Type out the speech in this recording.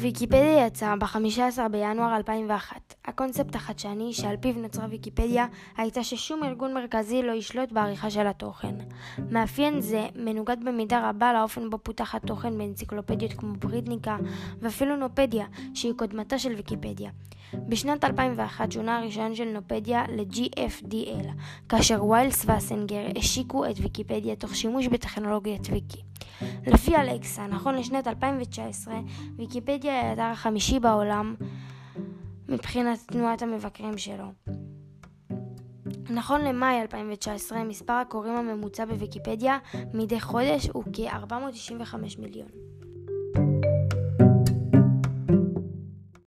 ויקיפדיה יצא ב-15 בינואר 2001. הקונספט החדשני שעל פיו נוצרה ויקיפדיה הייתה ששום ארגון מרכזי לא ישלוט בעריכה של התוכן. מאפיין זה מנוגד במידה רבה לאופן בו פותח התוכן באנציקלופדיות כמו בריטניקה ואפילו נופדיה, שהיא קודמתה של ויקיפדיה. בשנת 2001 שונה הרישיון של נופדיה ל-GFDL, כאשר ויילס ואסנגר השיקו את ויקיפדיה תוך שימוש בטכנולוגיית ויקי. לפי אלקסה, נכון לשנת 2019, ויקיפדיה היא האתר החמישי בעולם מבחינת תנועת המבקרים שלו. נכון למאי 2019, מספר הקוראים הממוצע בוויקיפדיה מדי חודש הוא כ-495 מיליון.